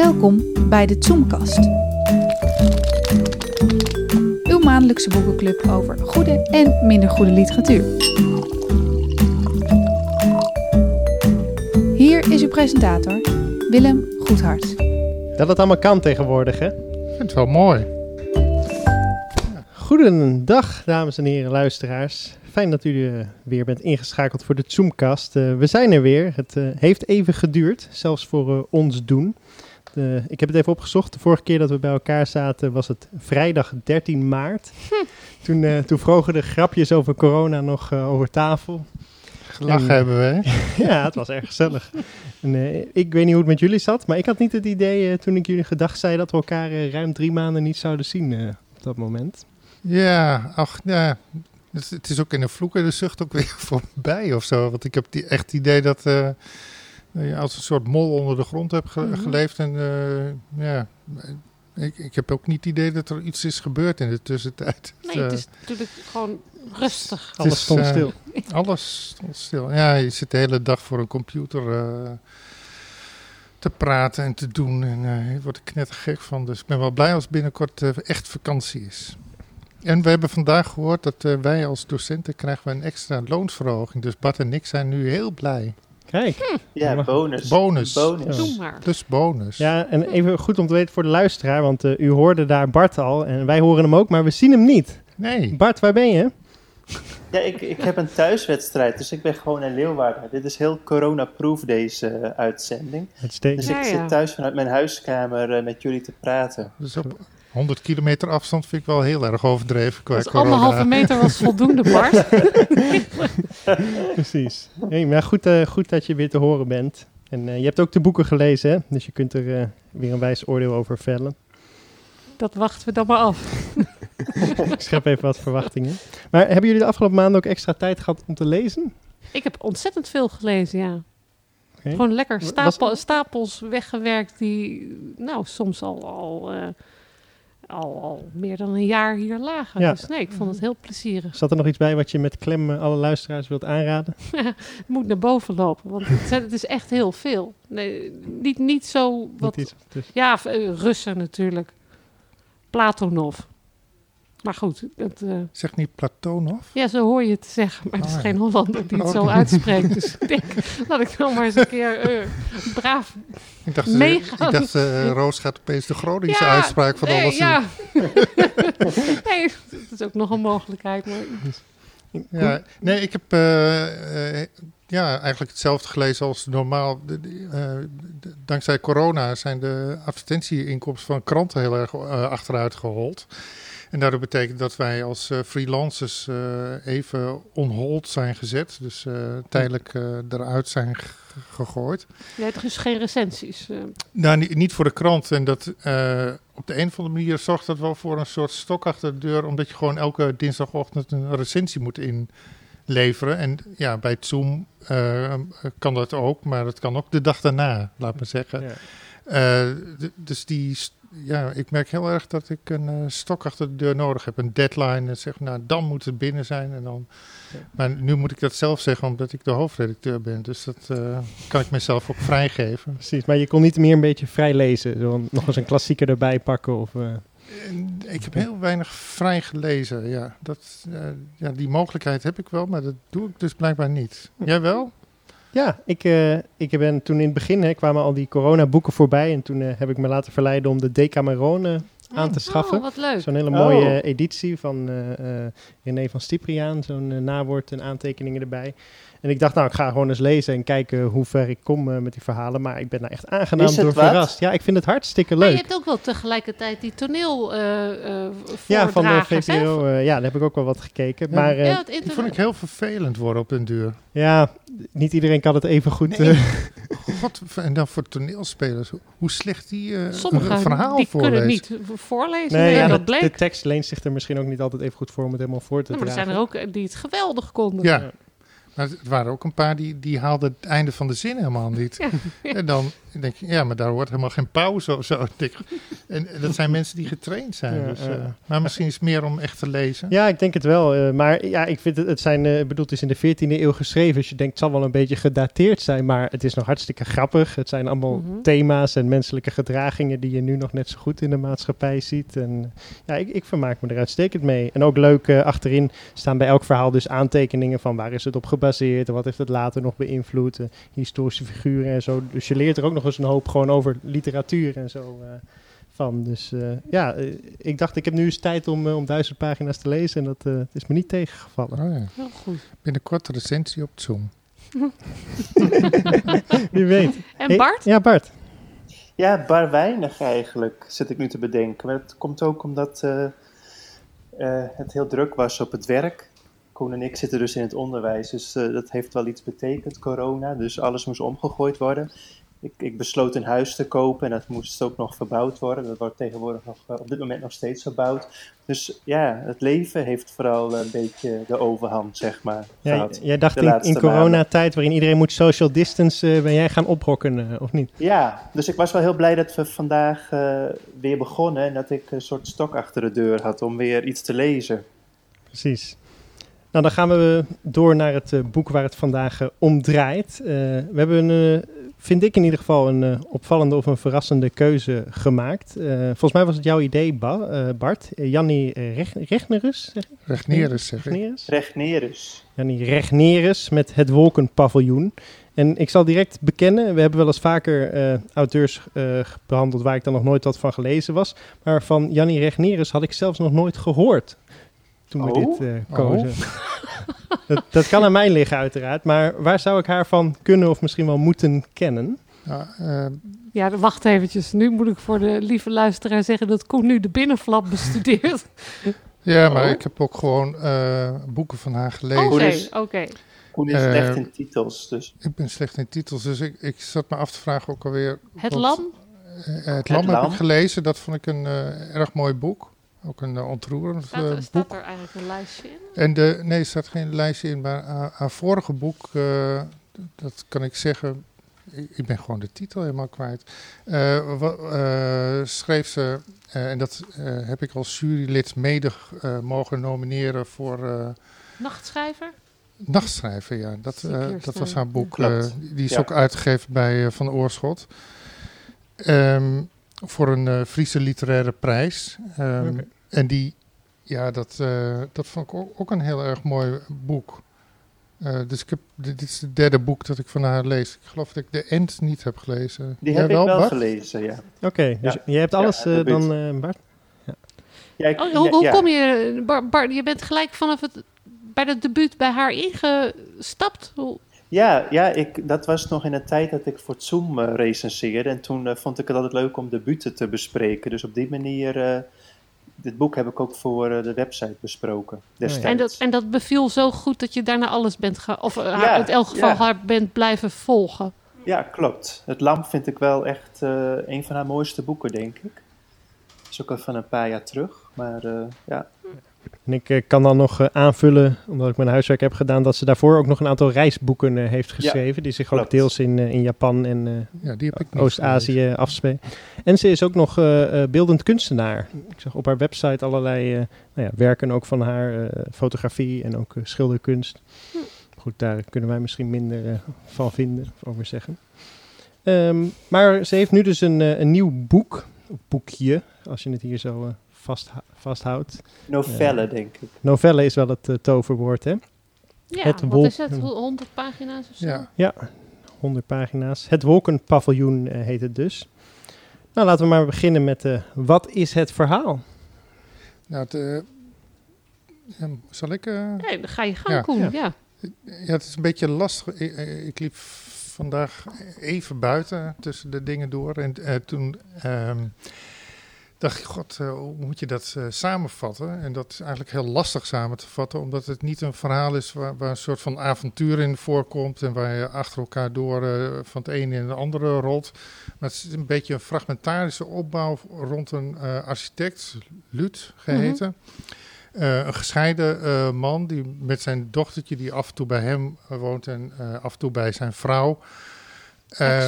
Welkom bij de Zoomkast. Uw maandelijkse boekenclub over goede en minder goede literatuur. Hier is uw presentator, Willem Goedhart. Dat het allemaal kan tegenwoordig, hè? Ik vind het wel mooi. Goedendag, dames en heren luisteraars. Fijn dat u uh, weer bent ingeschakeld voor de Zoomcast. Uh, we zijn er weer. Het uh, heeft even geduurd, zelfs voor ons doen. De, ik heb het even opgezocht. De vorige keer dat we bij elkaar zaten was het vrijdag 13 maart. Hm. Toen, toen vroegen de grapjes over corona nog over tafel. Gelachen en, hebben we, ja, het was erg gezellig. En, ik weet niet hoe het met jullie zat, maar ik had niet het idee toen ik jullie gedacht zei dat we elkaar ruim drie maanden niet zouden zien op dat moment. Ja, ach, ja, dus het is ook in de vloek en de zucht ook weer voorbij of zo. Want ik heb die, echt het idee dat uh, je als een soort mol onder de grond hebt ge mm-hmm. geleefd. En uh, ja, ik, ik heb ook niet het idee dat er iets is gebeurd in de tussentijd. Nee, het is natuurlijk gewoon rustig. Alles stond stil. alles stond stil. Ja, je zit de hele dag voor een computer te praten en te doen. En uh, je wordt er knettergek van. Dus ik ben wel blij als binnenkort echt vakantie is. En we hebben vandaag gehoord dat uh, wij als docenten krijgen een extra loonsverhoging. Dus Bart en ik zijn nu heel blij. Kijk. Hm. Ja, bonus. Bonus. bonus. Doe maar. Dus bonus. Ja, en even goed om te weten voor de luisteraar, want uh, u hoorde daar Bart al en wij horen hem ook, maar we zien hem niet. Nee. Bart, waar ben je? Ja, ik, ik heb een thuiswedstrijd, dus ik ben gewoon in Leeuwarden. Dit is heel corona-proof, deze uh, uitzending. Uitstekend. Dus ik ja, ja. zit thuis vanuit mijn huiskamer uh, met jullie te praten. Dus op 100 kilometer afstand vind ik wel heel erg overdreven qua dus anderhalve meter was voldoende, Bart. Precies. Hey, maar goed, uh, goed dat je weer te horen bent. En uh, je hebt ook de boeken gelezen, hè? dus je kunt er uh, weer een wijs oordeel over vellen. Dat wachten we dan maar af. ik schep even wat verwachtingen. Maar hebben jullie de afgelopen maanden ook extra tijd gehad om te lezen? Ik heb ontzettend veel gelezen, ja. Okay. Gewoon lekker stapel, stapels weggewerkt die, nou, soms al... al al, al meer dan een jaar hier lagen. Ja. Dus nee, ik vond het heel plezierig. Zat er nog iets bij wat je met klem alle luisteraars wilt aanraden? het moet naar boven lopen, want het, het, is echt heel veel. Nee, niet, niet zo wat... Niet iets, dus. Ja, Russen natuurlijk. Platonov. Maar goed. Het, uh... Zeg niet Platonov? Ja, zo hoor je het zeggen. Maar oh, het is geen Hollander die het oh, zo uitspreekt. Dus ik denk, laat ik nou maar eens een keer uh, braaf ik dacht, meegaan. Ik dacht, uh, Roos gaat opeens de Groningse ja, uitspraak van nee, alles ja. nee, dat is ook nog een mogelijkheid. Maar... Ja, nee, ik heb ja, eigenlijk hetzelfde gelezen als normaal. De, de, de, dankzij corona zijn de advertentieinkomsten van kranten heel erg achteruit gehold. En daardoor betekent dat wij als uh, freelancers uh, even on hold zijn gezet. Dus uh, tijdelijk eruit zijn gegooid. Je hebt dus geen recensies? Nou, niet, niet, voor de krant. En dat op de een of andere manier zorgt dat wel voor een soort stok achter de deur. Omdat je gewoon elke dinsdagochtend een recensie moet inleveren. En ja, bij Zoom kan dat ook. Maar dat kan ook de dag daarna, laat maar zeggen. Ja. dus die ja, ik merk heel erg dat ik een uh, stok achter de deur nodig heb. Een deadline. En zeg, nou, dan moet het binnen zijn. En dan... Ja. Maar nu moet ik dat zelf zeggen, omdat ik de hoofdredacteur ben. Dus dat uh, kan ik mezelf ook vrijgeven. Precies, maar je kon niet meer een beetje vrij lezen. Zo nog eens een klassieker erbij pakken of... Uh... Ik heb heel weinig vrij gelezen, ja. Dat, ja. Die mogelijkheid heb ik wel, maar dat doe ik dus blijkbaar niet. Jij wel? Ja, ik, uh, ik ben toen in het begin hè, kwamen al die coronaboeken voorbij. En toen uh, heb ik me laten verleiden om de Decameron uh, aan te schaffen. Oh, wat leuk. Zo'n hele mooie oh. editie van René van Stipriaan. Zo'n nawoord en aantekeningen erbij. En ik dacht, nou, ik ga gewoon eens lezen en kijken hoe ver ik kom uh, met die verhalen. Maar ik ben daar echt aangenaam door verrast. Ja, ik vind het hartstikke leuk. Maar je hebt ook wel tegelijkertijd die toneel uh, uh, Ja, van de VPRO. ja, daar heb ik ook wel wat gekeken. Ja. Maar, ja, die vond ik heel vervelend worden op een duur. Ja, niet iedereen kan het even goed... Nee. God, en dan voor toneelspelers. Hoe slecht die uh, Sommige, een verhaal die voorlezen. kunnen niet voorlezen. Nee, ja, dat de, de, tekst leent zich er misschien ook niet altijd even goed voor om het helemaal voor te ja, maar dragen. er zijn er ook die het geweldig konden. Ja. Maar het waren ook een paar die, die haalden het einde van de zin helemaal niet. En dan denk je, ja, maar daar hoort helemaal geen pauze of zo. En dat zijn mensen die getraind zijn. dus, uh, maar misschien is het meer om echt te lezen. Ja, ik denk het wel. Uh, maar ja, ik vind het, het zijn, uh, bedoeld, is in de 14e eeuw geschreven. Dus je denkt, het zal wel een beetje gedateerd zijn. Maar het is nog hartstikke grappig. Het zijn allemaal mm -hmm. thema's en menselijke gedragingen die je nu nog net zo goed in de maatschappij ziet. En ja, ik, ik vermaak me er uitstekend mee. En ook leuk, achterin staan bij elk verhaal dus aantekeningen van waar is het op gebaseerd en wat heeft het later nog beïnvloed. historische figuren en zo. Dus je leert er ook nog eens een hoop gewoon over literatuur en zo uh, van. Dus uh, ja, uh, ik dacht ik heb nu eens tijd om, om duizend pagina's te lezen en dat is me niet tegengevallen. Oh ja. Heel goed. Binnenkort een recensie op Zoom. Wie weet. En Bart? Hey, ja, Bart. Ja, bar weinig eigenlijk, zit ik nu te bedenken. Maar het komt ook omdat het heel druk was op het werk. Koen en ik zitten dus in het onderwijs, dus uh, dat heeft wel iets betekend, corona. Dus alles moest omgegooid worden. Ik, ik, besloot een huis te kopen en dat moest ook nog verbouwd worden. Dat wordt tegenwoordig nog, uh, op dit moment nog steeds verbouwd. Dus ja, het leven heeft vooral een beetje de overhand, zeg maar. Ja, gehad, jij dacht in, in coronatijd, waarin iedereen moet social distance, uh, ben jij gaan oprokken, of niet? Ja, dus ik was wel heel blij dat we vandaag weer begonnen en dat ik een soort stok achter de deur had om weer iets te lezen. Precies. Nou, dan gaan we door naar het uh, boek waar het vandaag uh, om draait. Uh, we hebben, een, vind ik in ieder geval, een opvallende of een verrassende keuze gemaakt. volgens mij was het jouw idee, ba, Bart. Jannie Rech, Rechnerus? Zeg Rechnerus, zeg? Rechnerus. Jannie Rechnerus met Het Wolkenpaviljoen. En ik zal direct bekennen, we hebben wel eens vaker auteurs behandeld waar ik dan nog nooit wat van gelezen was. Maar van Jannie Rechnerus had ik zelfs nog nooit gehoord toen we Oh? dit eh, kozen. dat, dat kan aan mij liggen uiteraard, maar waar zou ik haar van kunnen of misschien wel moeten kennen? Ja, eh, Ja, wacht eventjes. Nu moet ik voor de lieve luisteraar zeggen dat Koen nu de binnenflap bestudeert. ja, maar Oh. ik heb ook gewoon eh, boeken van haar gelezen. Oké, Koen is- oké. Koen is slecht in titels, dus Ik ben slecht in titels, dus ik, ik zat me af te vragen ook alweer... Het wat- lam? eh, het Lam heb Lam. ik gelezen, dat vond ik een eh, erg mooi boek. Ook een uh, ontroerend Staat, eh, er, boek. staat er eigenlijk een lijstje in? En de, nee, er staat geen lijstje in, maar haar, haar vorige boek, eh, dat kan ik zeggen, ik, ik ben gewoon de titel helemaal kwijt. Eh, eh, schreef ze, eh, en dat eh, heb ik als jurylid mede eh, mogen nomineren voor eh, Nachtschrijver? Nachtschrijven, ja. Dat, eh, dat was haar boek. Eh, die is Ja. ook uitgegeven bij eh, Van Oorschot. Ehm, voor een eh, Friese literaire prijs. Ehm. En die, ja, dat, eh, dat vond ik ook, ook een heel erg mooi boek. Eh, dus ik heb, dit, dit is het derde boek dat ik van haar lees. Ik geloof dat ik de End niet heb gelezen. die Jij heb ik wel Bart? gelezen, ja. Oké, dus Ja. je hebt alles Ja, dan, eh, Bart? ja, ik- Oh, hoe hoe ja. kom je... Bar, Bar- je bent gelijk vanaf het... Bij het debuut bij haar ingestapt? Hoe- Ja, ja ik, dat was nog in de tijd dat ik voor het Zoom eh, recenseerde. En toen eh, vond ik het altijd leuk om debuten te bespreken. Dus op die manier, eh, dit boek heb ik ook voor de website besproken destijds. En dat, en dat beviel zo goed dat je daarna alles bent gaan... Of Ja, in elk geval ja. haar bent blijven volgen. Ja, klopt. Het Lam vind ik wel echt eh, een van haar mooiste boeken, denk ik. is ook al van een paar jaar terug. Maar eh, ja, En ik eh, kan dan nog eh, aanvullen, omdat ik mijn huiswerk heb gedaan, dat ze daarvoor ook nog een aantal reisboeken eh, heeft geschreven. die zich ook klopt. deels in, in Japan en eh, Ja, die heb ik niet Oost-Azië afspelen. En ze is ook nog beeldend kunstenaar. Ik zag op haar website allerlei eh, nou ja, werken ook van haar, eh, fotografie en ook schilderkunst. Goed, daar kunnen wij misschien minder van vinden, of over zeggen. Ehm, maar ze heeft nu dus een, een nieuw boek, of boekje, als je het hier zo eh, vast, vasthoudt. novelle, denk ik. Novelle is wel het eh, toverwoord, hè? Ja, Het wat is het? 100 pagina's of zo? Ja. Ja, 100 pagina's. Het Wolkenpaviljoen eh, heet het dus. Nou, laten we maar beginnen met eh, wat is het verhaal? Nou, het, eh, zal ik... eh, Nee, dan ga je gang, Ja. Koen. Ja. Ja. Ja, het is een beetje lastig. Ik, eh, ik liep vandaag even buiten tussen de dingen door. En eh, toen ehm, dacht ik, god, eh, hoe moet je dat eh, samenvatten? En dat is eigenlijk heel lastig samen te vatten. Omdat het niet een verhaal is waar, waar een soort van avontuur in voorkomt. En waar je achter elkaar door eh, van het ene in het andere rolt. Maar het is een beetje een fragmentarische opbouw rond een architect, Lut geheten. een gescheiden man die met zijn dochtertje, die af en toe bij hem woont en af en toe bij zijn vrouw.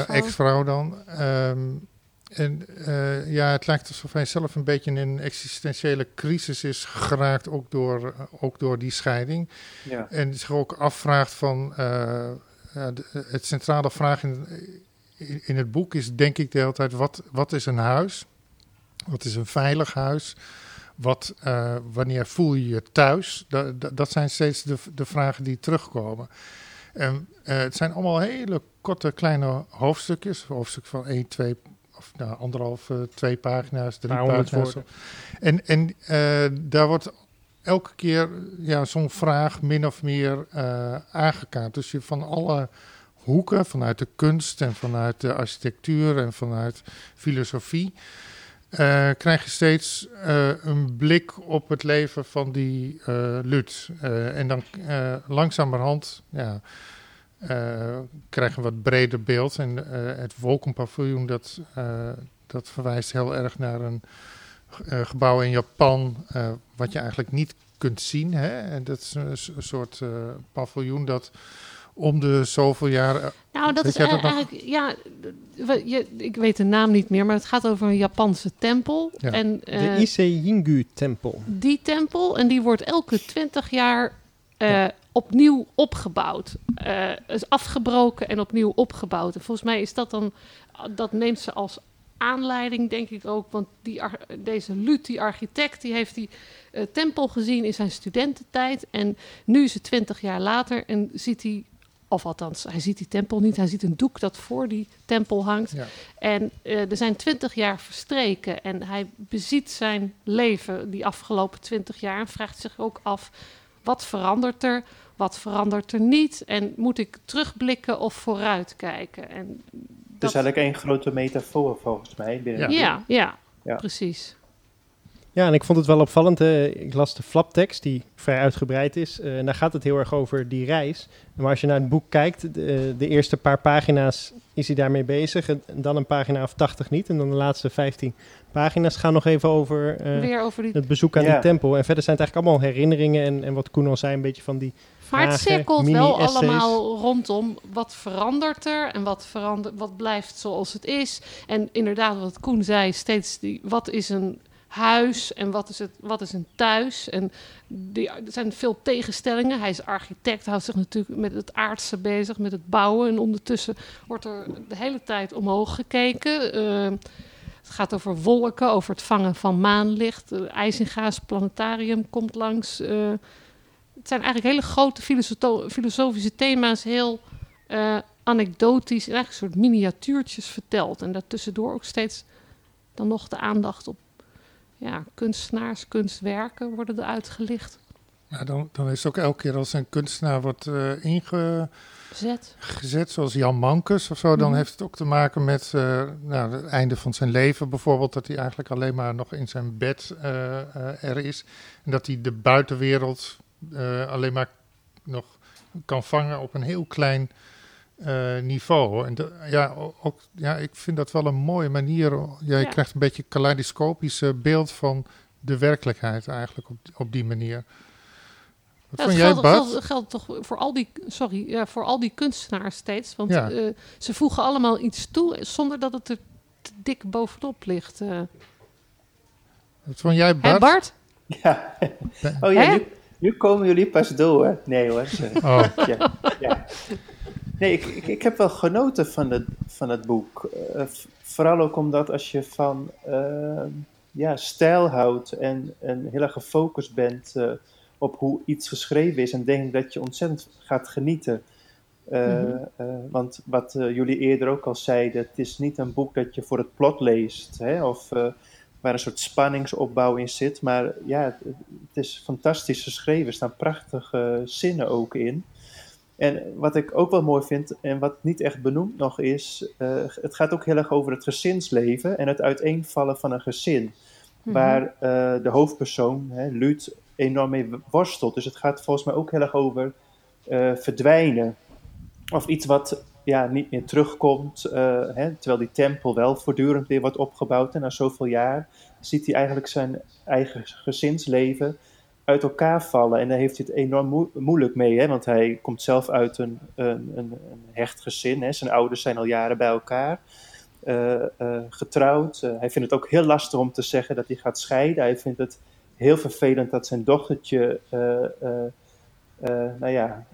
Ex-vrouw dan. Um, en uh, ja, het lijkt alsof hij zelf een beetje in een existentiële crisis is geraakt, ook door, ook door die scheiding. Ja. En zich ook afvraagt van, uh, het centrale vraag in, in het boek is denk ik de hele tijd, wat, wat is een huis? Wat is een veilig huis? Wat, uh, wanneer voel je je thuis? Dat, dat zijn steeds de, de vragen die terugkomen. En het zijn allemaal hele korte kleine hoofdstukjes, hoofdstuk van 1, 2 of nou, anderhalf, uh, twee pagina's, drie pagina's. En, en uh, daar wordt elke keer ja, zo'n vraag min of meer uh, aangekaart. Dus je van alle hoeken, vanuit de kunst en vanuit de architectuur en vanuit filosofie, krijg je steeds een blik op het leven van die Lut. en dan langzamerhand, ja uh, krijgen een wat breder beeld. En uh, het Wolkenpaviljoen, dat, uh, dat verwijst heel erg naar een gebouw in Japan, wat je eigenlijk niet kunt zien. Hè? En dat is een, soort paviljoen dat om de zoveel jaar. Nou, dat is dat eigenlijk, ja, je, ik weet de naam niet meer, maar het gaat over een Japanse tempel. Ja. En, de Ise Jingu-tempel. Die tempel, en die wordt elke twintig jaar ja opnieuw opgebouwd. Uh, is afgebroken en opnieuw opgebouwd. En volgens mij is dat dan, dat neemt ze als aanleiding, denk ik ook. Want die, deze Lut, die architect, die heeft die uh, tempel gezien in zijn studententijd. En nu is het twintig jaar later en ziet hij, of althans, hij ziet die tempel niet. Hij ziet een doek dat voor die tempel hangt. Ja. En uh, er zijn twintig jaar verstreken en hij beziet zijn leven die afgelopen twintig jaar en vraagt zich ook af wat verandert er? Wat verandert er niet? En moet ik terugblikken of vooruitkijken? En dat... is eigenlijk één grote metafoor volgens mij. Binnen ja. Ja, ja, precies. Ja, en ik vond het wel opvallend. ik las de flaptekst, die vrij uitgebreid is. Uh, en daar gaat het heel erg over die reis. Maar als je naar het boek kijkt, de, de, eerste paar pagina's is hij daarmee bezig. En dan een pagina of 80 niet. En dan de laatste 15 pagina's gaan nog even over, uh, Weer over die... het bezoek aan die tempel. En verder zijn het eigenlijk allemaal herinneringen. En, en wat Koen al zei, een beetje van die maar het cirkelt wel allemaal rondom wat verandert er en wat, verandert, wat blijft zoals het is. En inderdaad, wat Koen zei, steeds die, wat is een huis en wat is, het, wat is een thuis. En die, er zijn veel tegenstellingen. Hij is architect, houdt zich natuurlijk met het aardse bezig, met het bouwen. En ondertussen wordt er de hele tijd omhoog gekeken. Uh, het gaat over wolken, over het vangen van maanlicht. Uh, IJzinga's planetarium komt langs. Uh, het zijn eigenlijk hele grote filosofische thema's, heel uh, anekdotisch, eigenlijk een soort miniatuurtjes verteld. En daartussendoor ook steeds dan nog de aandacht op ja, kunstenaars, kunstwerken worden er uitgelicht. Ja, dan, dan is het ook elke keer als een kunstenaar wordt uh, ingezet, gezet, zoals Jan Mankes of zo, dan mhm. heeft het ook te maken met uh, nou, het einde van zijn leven bijvoorbeeld, dat hij eigenlijk alleen maar nog in zijn bed uh, er is. En dat hij de buitenwereld alleen maar nog kan vangen op een heel klein uh, niveau. En ja, ook, ja, ik vind dat wel een mooie manier. Ja, je krijgt een beetje kaleidoscopisch beeld van de werkelijkheid eigenlijk op, op die manier. Wat ja, vond jij, geldt, geldt, toch voor al die, sorry, ja, voor al die kunstenaars steeds. Want ja. uh, ze voegen allemaal iets toe zonder dat het er te dik bovenop ligt. Uh. Wat vond jij, Bart? Hè, Bart? Ja. Oh ja, nu, nu, komen jullie pas door. Nee hoor. Oh. Ja, ja. Nee, ik, ik, ik, heb wel genoten van het, van het boek. Uh, vooral ook omdat als je van uh, ja, stijl houdt en, en heel erg gefocust bent uh, op hoe iets geschreven is, en denk dat je ontzettend gaat genieten. Mm -hmm. want wat jullie eerder ook al zeiden, het is niet een boek dat je voor het plot leest, hè, of waar een soort spanningsopbouw in zit. Maar ja, het, het is fantastisch geschreven. Er staan prachtige zinnen ook in. En wat ik ook wel mooi vind, en wat niet echt benoemd nog is, uh, het gaat ook heel erg over het gezinsleven en het uiteenvallen van een gezin. Mhm. Waar uh, de hoofdpersoon, hè, Luut, enorm mee worstelt. Dus het gaat volgens mij ook heel erg over uh, verdwijnen. Of iets wat ja, niet meer terugkomt. Hè, terwijl die tempel wel voortdurend weer wordt opgebouwd. En na zoveel jaar ziet hij eigenlijk zijn eigen gezinsleven uit elkaar vallen. En daar heeft hij het enorm moeilijk mee, hè? want hij komt zelf uit een, een, een, een hecht gezin. Hè? Zijn ouders zijn al jaren bij elkaar. Uh, uh, getrouwd. Uh, hij vindt het ook heel lastig om te zeggen dat hij gaat scheiden. Hij vindt het heel vervelend dat zijn dochtertje, nou ja...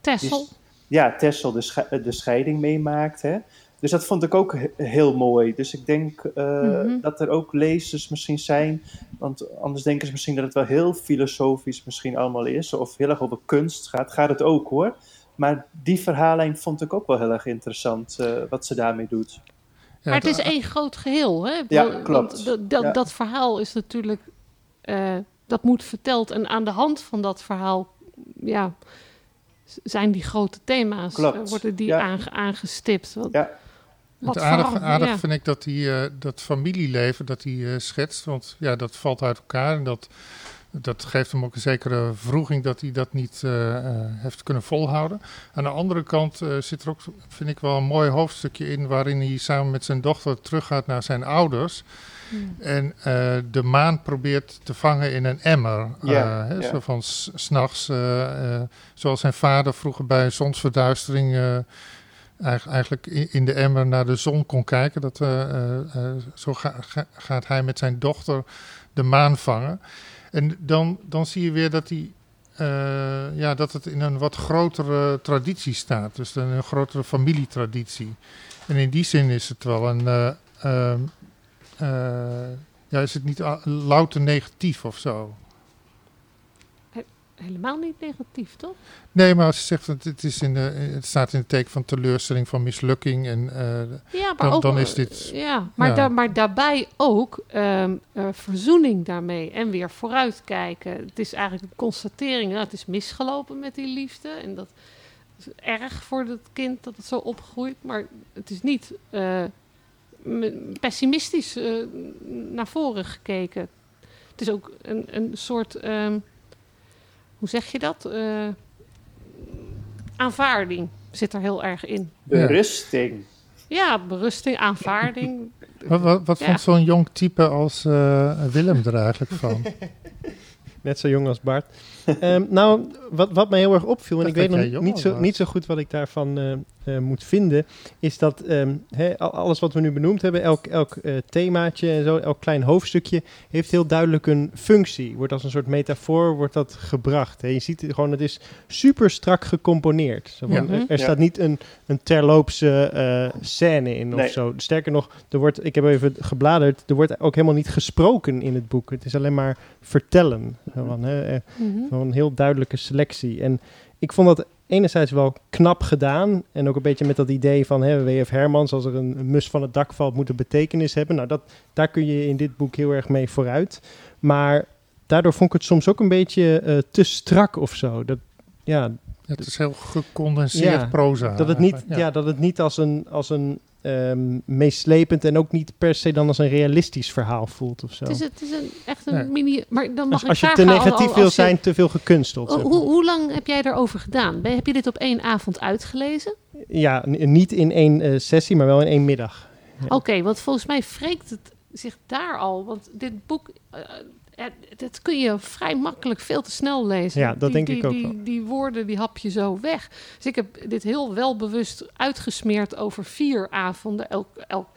Tessel. ja, Tessel de, de scheiding meemaakt. Hè? Dus dat vond ik ook heel mooi. Dus ik denk mm dat er ook lezers misschien zijn, want anders denken ze misschien dat het wel heel filosofisch misschien allemaal is, of heel erg over kunst gaat. Gaat het ook hoor. Maar die verhaallijn vond ik ook wel heel erg interessant, wat ze daarmee doet maar het is één groot geheel, hè? Ja, klopt. Dat, dat verhaal is natuurlijk... Uh, dat moet verteld. En aan de hand van dat verhaal... Ja, zijn die grote thema's... Klopt. worden die aangestipt. Wat, ja. Wat aardig, aardig vind ik dat, die, uh, dat familieleven dat hij uh, schetst. Want ja, dat valt uit elkaar. En dat dat geeft hem ook een zekere vroeging dat hij dat niet uh, heeft kunnen volhouden. Aan de andere kant uh, zit er ook, vind ik wel een mooi hoofdstukje in, waarin hij samen met zijn dochter teruggaat naar zijn ouders. Hmm. En de maan probeert te vangen in een emmer. Ja, hè, Zo van s'nachts, zoals zijn vader vroeger bij zonsverduistering eigenlijk in de emmer naar de zon kon kijken. Dat, zo gaat hij met zijn dochter de maan vangen. En dan, dan zie je weer dat, die, ja, dat het in een wat grotere traditie staat. Dus een, grotere familietraditie. En in die zin is het wel een. Uh, ja, is het niet louter negatief of zo? Helemaal niet negatief, toch? Nee, maar als je zegt dat het, is in de, het staat in het teken van teleurstelling, van mislukking. En, uh, ja, maar dan, dan, is dit. Ja, maar, ja. maar daarbij ook um, uh, verzoening daarmee en weer vooruitkijken. Het is eigenlijk een constatering. Nou, het is misgelopen met die liefde. En dat is erg voor het kind dat het zo opgroeit. Maar het is niet uh, pessimistisch naar voren gekeken. Het is ook een, een soort. Um, hoe zeg je dat? Uh, aanvaarding zit er heel erg in. Berusting. Ja, berusting, aanvaarding. wat wat, wat ja. vond zo'n jong type als uh, Willem er eigenlijk van? Net zo jong als Bart. Um, nou, wat, wat mij heel erg opviel, en ik weet nog niet zo, niet zo goed wat ik daarvan uh, uh, moet vinden, is dat um, alles wat we nu benoemd hebben, elk, elk uh, themaatje en zo, elk klein hoofdstukje, heeft heel duidelijk een functie. Wordt als een soort metafoor wordt dat gebracht. He. Je ziet gewoon, het is super strak gecomponeerd. Zo ja. Er, er staat niet een, een terloopse scène in nee. of zo. Sterker nog, er wordt, ik heb even gebladerd, er wordt ook helemaal niet gesproken in het boek. Het is alleen maar vertellen. Zo van, he, mm -hmm. Een heel duidelijke selectie. En ik vond dat enerzijds wel knap gedaan. En ook een beetje met dat idee van hè, W.F. Hermans, als er een, mus van het dak valt, moet een betekenis hebben. Nou, dat, daar kun je in dit boek heel erg mee vooruit. Maar daardoor vond ik het soms ook een beetje uh, te strak of zo. Dat, ja, het is heel gecondenseerd ja, proza. Dat het niet, ja. ja. dat het niet als een, als een um, meeslepend en ook niet per se dan als een realistisch verhaal voelt of zo. Het is, het is een, echt een nee. mini... Maar dan mag als, ik als je te negatief wil zijn, te veel gekunsteld. Oh, hoe, hoe, lang heb jij daarover gedaan? Ben, heb je dit op één avond uitgelezen? Ja, niet in één uh, sessie, maar wel in één middag. Ja. Oké, okay, want volgens mij wreekt het zich daar al. Want dit boek... Uh, dat kun je vrij makkelijk veel te snel lezen. Ja, dat die, denk die, ik ook die, wel. Die woorden, die hap je zo weg. Dus ik heb dit heel welbewust uitgesmeerd over vier avonden. Elk, elk,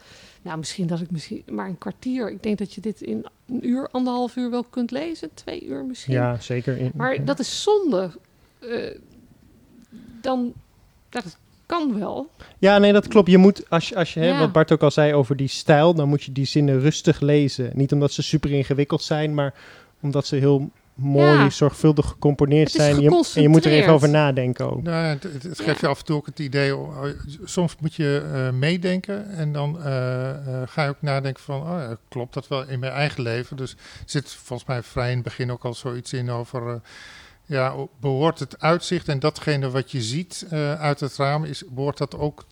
nou, misschien dat ik misschien maar een kwartier. Ik denk dat je dit in een uur, anderhalf uur wel kunt lezen. Twee uur misschien. Ja, zeker. In, maar ja. dat is zonde. Uh, dan, dat kan wel. Ja, nee, dat klopt. Je moet, als je, als je ja. hè, wat Bart ook al zei over die stijl, dan moet je die zinnen rustig lezen. Niet omdat ze super ingewikkeld zijn, maar omdat ze heel mooi, ja. zorgvuldig gecomponeerd zijn. Je, en je moet er even over nadenken ook. Nou, het, het, het geeft ja. je af en toe ook het idee, soms moet je uh, meedenken en dan uh, uh, ga je ook nadenken van, oh, ja, klopt dat wel in mijn eigen leven? Dus zit volgens mij vrij in het begin ook al zoiets in over ja, behoort het uitzicht en datgene wat je ziet uh, uit het raam, is, behoort dat ook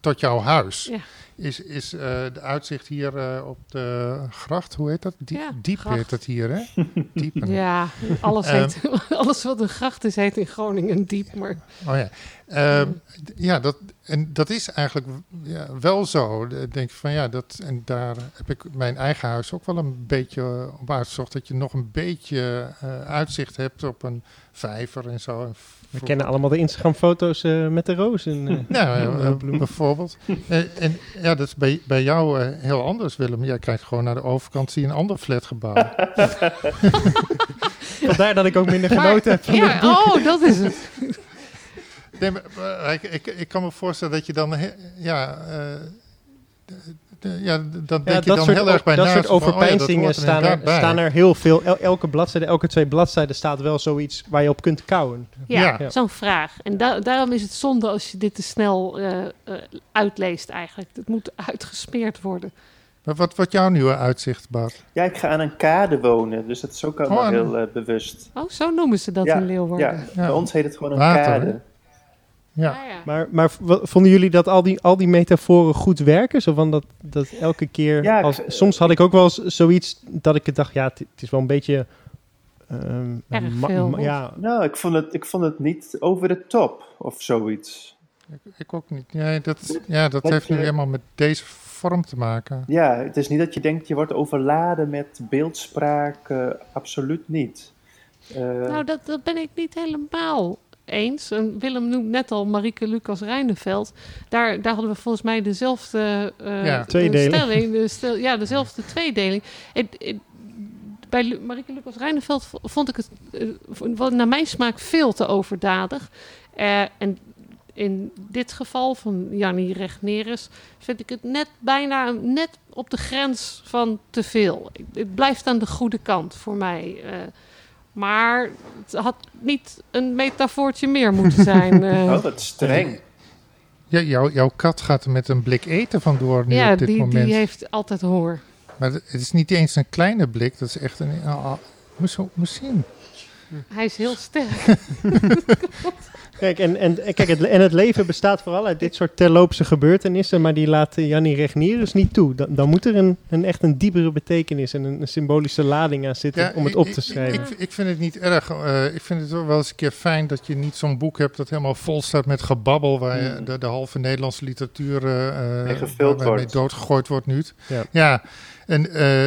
tot jouw huis? Ja. is, is uh, de uitzicht hier uh, op de gracht, hoe heet dat? Diep, ja, diep heet dat hier, hè? Diepen. Ja, alles, heet, alles wat een gracht is, heet in Groningen diep. Maar... Oh ja. Uh, ja, dat, en dat is eigenlijk ja, wel zo. Denk ik van ja, dat, en daar heb ik mijn eigen huis ook wel een beetje op uitgezocht. Dat je nog een beetje uh, uitzicht hebt op een vijver en zo. We kennen allemaal de Instagram-foto's uh, met de rozen. Uh, ja, bijvoorbeeld. en ja, dat is bij, bij jou heel anders, Willem. Jij kijkt gewoon naar de overkant, zie je een ander flatgebouw. Vandaar dat ik ook minder genoten heb van ja, Oh, dat is het. Nee, maar, ik, ik, ik, kan me voorstellen dat je dan, ja, uh, ja, dan denk je dan heel erg bij Dat soort overpeinzingen oh staan, er, staan er heel veel. elke bladzijde, elke twee bladzijden staat wel zoiets waar je op kunt kouwen. Ja, ja. zo'n vraag. En da daarom is het zonde als je dit te snel uh, uh, uitleest eigenlijk. Het moet uitgesmeerd worden. Maar wat wordt jouw nieuwe uitzicht, Bart? Ja, ik ga aan een kade wonen, dus dat is ook allemaal oh, heel bewust. Oh, zo noemen ze dat ja, in Leeuwarden. Ja, bij ons heet het gewoon een Water, kade. Ja. Ah, ja. Maar, maar vonden jullie dat al die, al die metaforen goed werken? Zo van dat, dat elke keer... Ja, als, soms had ik ook wel zoiets dat ik dacht, ja, het, is wel een beetje... Um, veel. ja. Nou, ik vond, het, ik vond het niet over de top of zoiets. Ik, ik ook niet. Ja, dat, ja, dat, heeft nu helemaal met deze vorm te maken. Ja, het is niet dat je denkt, je wordt overladen met beeldspraak. Uh, absoluut niet. Uh, nou, dat, dat ben ik niet helemaal eens. En Willem noemt net al Marieke Lucas Rijneveld. Daar, daar hadden we volgens mij dezelfde uh, ja, tweedeling. Stelling, de stel, ja, dezelfde tweedeling. Bij Marieke Lucas Rijneveld vond ik het, uh, naar mijn smaak, veel te overdadig. Uh, en in dit geval van Jannie Regneris vind ik het net bijna net op de grens van te veel. Het blijft aan de goede kant voor mij. Uh, maar het had niet een metafoortje meer moeten zijn. Uh. Oh, wat streng. Ja, jou, jouw kat gaat er met een blik eten vandoor nu ja, op dit die, moment. Ja, die heeft altijd hoor. Maar het is niet eens een kleine blik, dat is echt een... Uh, misschien. Hij is heel sterk. Kijk, en, en, kijk het, en het leven bestaat vooral uit dit soort terloopse gebeurtenissen, maar die laat Jannie Regnierus niet toe. Dan, dan moet er een, een echt een diepere betekenis en een, symbolische lading aan zitten om het op te schrijven. Ik, ik, vind het niet erg. Uh, ik vind het wel eens een keer fijn dat je niet zo'n boek hebt dat helemaal vol staat met gebabbel, waar je de, de, halve Nederlandse literatuur uh, mee doodgegooid wordt nu. Ja. ja. En uh,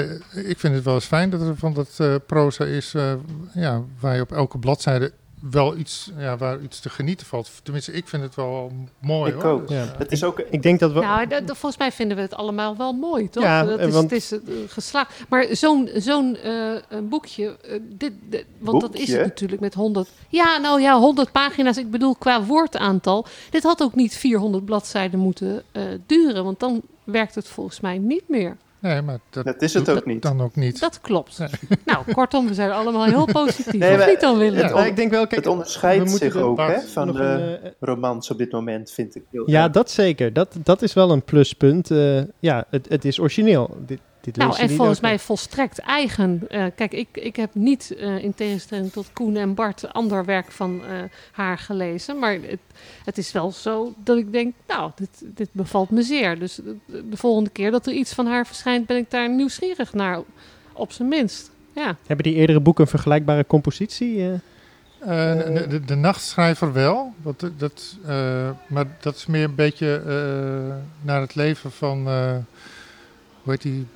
ik vind het wel eens fijn dat er van dat uh, proza is, uh, ja, waar je op elke bladzijde wel iets, ja, waar iets te genieten valt. Tenminste, ik vind het wel mooi. Ik hoor. ook. Ja. Het is ook. Ik denk dat we. Nou, dat, volgens mij vinden we het allemaal wel mooi, toch? Ja, dat is, want... Het is uh, geslaagd. Maar zo'n zo'n uh, boekje, uh, dit, dit, want boekje? dat is het natuurlijk met 100. Ja, nou ja, 100 pagina's. Ik bedoel qua woordaantal. Dit had ook niet 400 bladzijden moeten duren, want dan werkt het volgens mij niet meer. Nee, maar dat, dat is het ook niet. Dan ook niet. Dat klopt. Nou, kortom, we zijn allemaal heel positief. Nee, niet dan, Willem? Het, ik denk wel, kijk, het onderscheidt zich ook hè, van de een, uh, romans op dit moment, vind ik. Heel ja, dat zeker. Dat, dat is wel een pluspunt. Uh, ja, het, het is origineel. Dit, nou, en volgens mij volstrekt eigen. Uh, kijk, ik, ik heb niet uh, in tegenstelling tot Koen en Bart ander werk van uh, haar gelezen. Maar het, het, is wel zo dat ik denk, nou, dit, dit bevalt me zeer. Dus de, de, volgende keer dat er iets van haar verschijnt, ben ik daar nieuwsgierig naar, op zijn minst. Ja. Hebben die eerdere boeken een vergelijkbare compositie? De, de, de, nachtschrijver wel, wat, dat, maar dat is meer een beetje naar het leven van, hoe heet die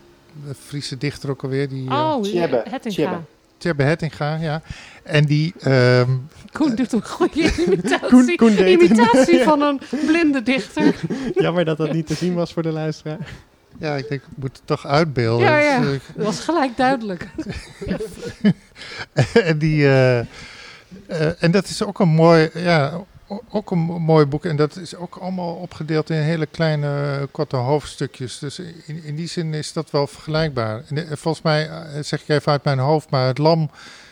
Friese dichter ook alweer. Die, oh, uh, Hettinga. Tjebbe Hettinga, ja. En die... Um, Koen doet een goede imitatie. Koen, Koen imitatie van een blinde dichter. Jammer dat dat niet te zien was voor de luisteraar. Ja, ik denk, ik moet het toch uitbeelden. Ja, ja. Dus, dat was gelijk duidelijk. en die... Uh, uh, en dat is ook een mooi... Ja, ook een mooi boek. En dat is ook allemaal opgedeeld in hele kleine, korte hoofdstukjes. Dus in, in die zin is dat wel vergelijkbaar. En eh, volgens mij, eh, zeg ik even uit mijn hoofd, maar het lam,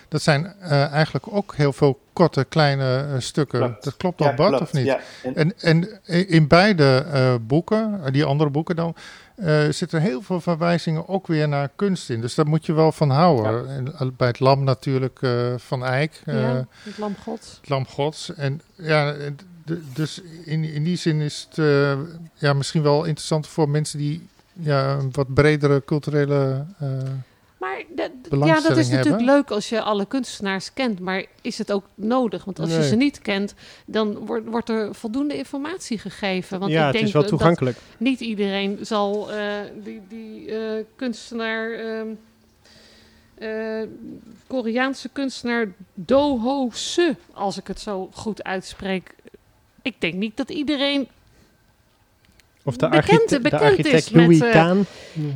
dat zijn uh, eigenlijk ook heel veel korte, kleine uh, stukken. Klopt. Dat klopt al, Bart, of niet? Ja. En, en, in beide uh, boeken, die andere boeken dan, uh, zitten heel veel verwijzingen ook weer naar kunst in. Dus daar moet je wel van houden. Ja. En, bij het lam natuurlijk uh, van Eyck. Uh, ja, het lam gods. Het lam gods. En ja, dus in, in die zin is het ja, misschien wel interessant voor mensen die ja, een wat bredere culturele maar ja, dat is natuurlijk leuk als je alle kunstenaars kent. Maar is het ook nodig? Want als je ze niet kent, dan wordt, wordt er voldoende informatie gegeven. Want ja, ik denk het is wel toegankelijk. niet iedereen zal uh, die, die uh, kunstenaar... Uh, Koreaanse kunstenaar Do Ho Se, als ik het zo goed uitspreek. Ik denk niet dat iedereen of de, bekend, bekend architect is Louis met, uh,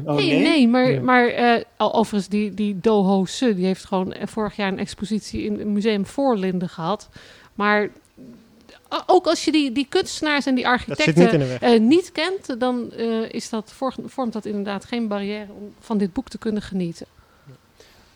oh, nee, nee, maar, maar uh, overigens die, die Doho Se, die heeft gewoon eh, vorig jaar een expositie in het museum Voorlinden gehad. Maar ook als je die, die kunstenaars en die architecten niet, uh, niet, kent, dan is dat, vormt dat inderdaad geen barrière om van dit boek te kunnen genieten.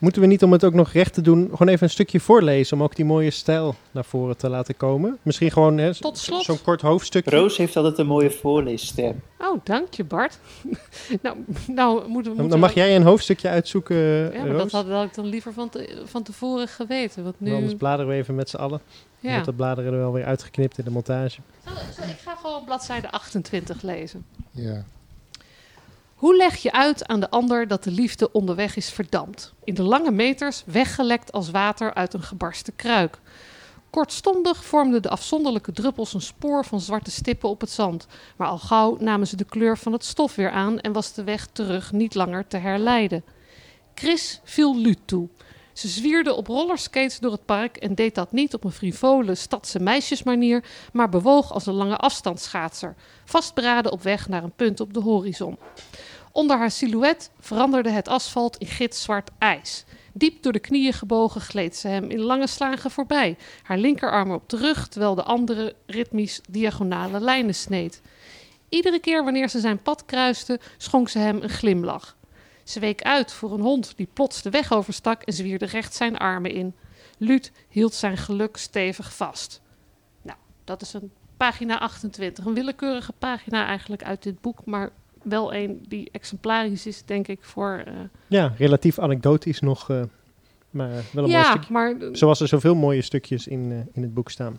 Moeten we niet, om het ook nog recht te doen, gewoon even een stukje voorlezen om ook die mooie stijl naar voren te laten komen? Misschien gewoon zo'n kort hoofdstukje. Roos heeft altijd een mooie voorleesstem. Oh, dank je Bart. nou, nou moeten we... Dan mag jij een hoofdstukje uitzoeken, Ja, maar dat had, ik dan liever van, te, van tevoren geweten. Want nu... Anders bladeren we even met z'n allen. Ja. Want dat bladeren er wel weer uitgeknipt in de montage. Ik ga gewoon bladzijde 28 lezen. Ja. Hoe leg je uit aan de ander dat de liefde onderweg is verdampt? In de lange meters weggelekt als water uit een gebarsten kruik. Kortstondig vormden de afzonderlijke druppels een spoor van zwarte stippen op het zand, maar al gauw namen ze de kleur van het stof weer aan en was de weg terug niet langer te herleiden. Chris viel Luut toe. Ze zwierde op rollerskates door het park en deed dat niet op een frivole stadse meisjesmanier, maar bewoog als een lange afstandsschaatser, vastberaden op weg naar een punt op de horizon. Onder haar silhouet veranderde het asfalt in gitzwart ijs. Diep door de knieën gebogen gleed ze hem in lange slagen voorbij, haar linkerarm op de rug, terwijl de andere ritmisch diagonale lijnen sneed. Iedere keer wanneer ze zijn pad kruiste, schonk ze hem een glimlach. Ze week uit voor een hond die plots de weg overstak en zwierde recht zijn armen in. Luut hield zijn geluk stevig vast. Nou, dat is een pagina 28. Een willekeurige pagina eigenlijk uit dit boek, maar wel een die exemplarisch is, denk ik, voor... Uh... Ja, relatief anekdotisch nog, uh, maar wel een ja, mooi stukje. Maar, Zoals er zoveel mooie stukjes in, uh, in het boek staan.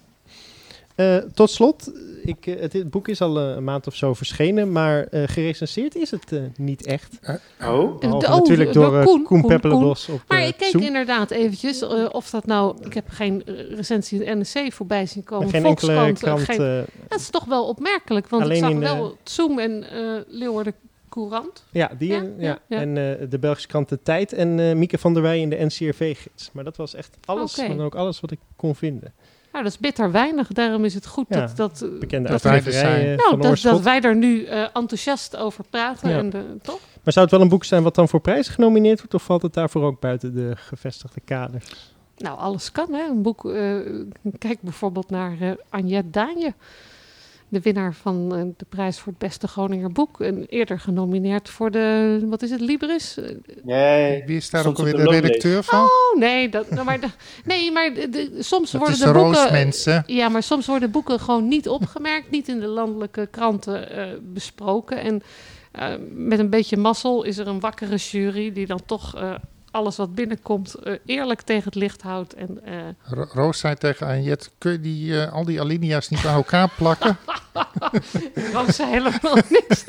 Uh, tot slot, ik, uh, het, het, boek is al uh, een maand of zo verschenen, maar gerecenseerd is het niet echt. oh, de, oh, natuurlijk door Koen, Koen, Koen op Maar ik keek inderdaad eventjes of dat nou... Ik heb geen recensie in de NRC voorbij zien komen. Geen enkele krant. Geen, dat is toch wel opmerkelijk, want ik zag wel Zoom en Leeuwarden Courant. Ja, die ja, ja, ja, en de Belgische krant De Tijd en Mieke van der Wij in de NCRV-gids. Maar dat was echt alles, okay. maar ook alles wat ik kon vinden. Nou, dat is bitter weinig. Daarom is het goed dat, dat, bekende dat. Nou, dat, dat, wij daar nu uh, enthousiast over praten. Ja. En de, toch? Maar zou het wel een boek zijn wat dan voor prijzen genomineerd wordt? Of valt het daarvoor ook buiten de gevestigde kaders? Nou, alles kan. Hè? Een boek, uh, kijk bijvoorbeeld naar uh, Agnette Daanje de winnaar van uh, de prijs voor het beste Groninger boek. En eerder genomineerd voor de, wat is het, Libris? Nee. Wie is daar ook alweer de redacteur van? Oh, nee. Dat, nou, maar, de, nee, maar de, de, soms dat worden de, de boeken... mensen. Ja, maar soms worden boeken gewoon niet opgemerkt. niet in de landelijke kranten uh, besproken. En uh, met een beetje mazzel is er een wakkere jury die dan toch alles wat binnenkomt uh, eerlijk tegen het licht houdt. En, uh... Roos zei tegen Anjet, kun je die, uh, al die alinea's niet aan elkaar plakken? Roos zei helemaal niks.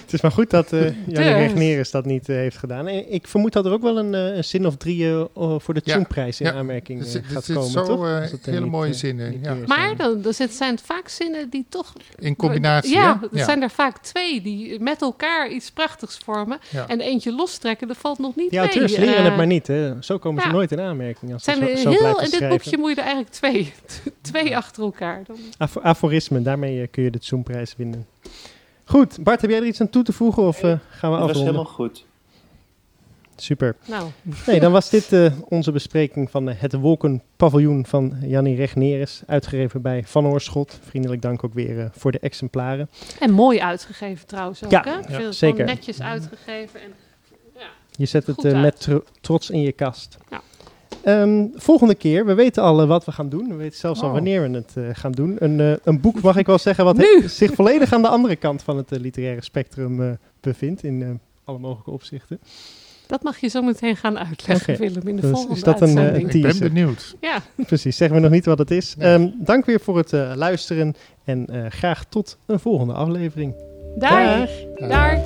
het is maar goed dat uh, Janne Regneris dat niet heeft gedaan. En ik vermoed dat er ook wel een, een zin of drie voor de Tjoenprijs in ja, aanmerking het, gaat komen, zo, toch? hele mooie zinnen. Ja. Maar dan, dan zijn het vaak zinnen die toch... In combinatie, Ja, er zijn er vaak twee die met elkaar iets prachtigs vormen. En eentje lostrekken dat valt nog niet Die auteurs leren uh, het maar niet. Hè. Zo komen ze nooit in aanmerking. Als zijn zo, zo heel, in dit boekje moet je er eigenlijk twee, twee achter elkaar. Dan. Af aforismen, daarmee uh, kun je de Zoomprijs winnen. Goed, Bart, heb jij er iets aan toe te voegen of uh, gaan we afronden? Dat was helemaal goed. Super. Nou. Nee, dan was dit uh, onze bespreking van uh, het Wolkenpaviljoen van Jannie Regneres. Uitgegeven bij Van Oorschot. Vriendelijk dank ook weer uh, voor de exemplaren. En mooi uitgegeven trouwens ook, ja, hè? Ja, zeker. netjes uitgegeven en je zet het uh, met tro trots in je kast. Ja. Um, volgende keer, we weten al uh, wat we gaan doen. We weten zelfs oh. al wanneer we het uh, gaan doen. Een, een, boek, mag ik wel zeggen, wat zich volledig aan de andere kant van het literaire spectrum bevindt. In alle mogelijke opzichten. Dat mag je zo meteen gaan uitleggen, okay. Willem, in de dus volgende is dat een, uh, Ik ben benieuwd. Ja. Precies, zeggen we nog niet wat het is. Ehm, dank weer voor het uh, luisteren en uh, graag tot een volgende aflevering. Daar. Daar.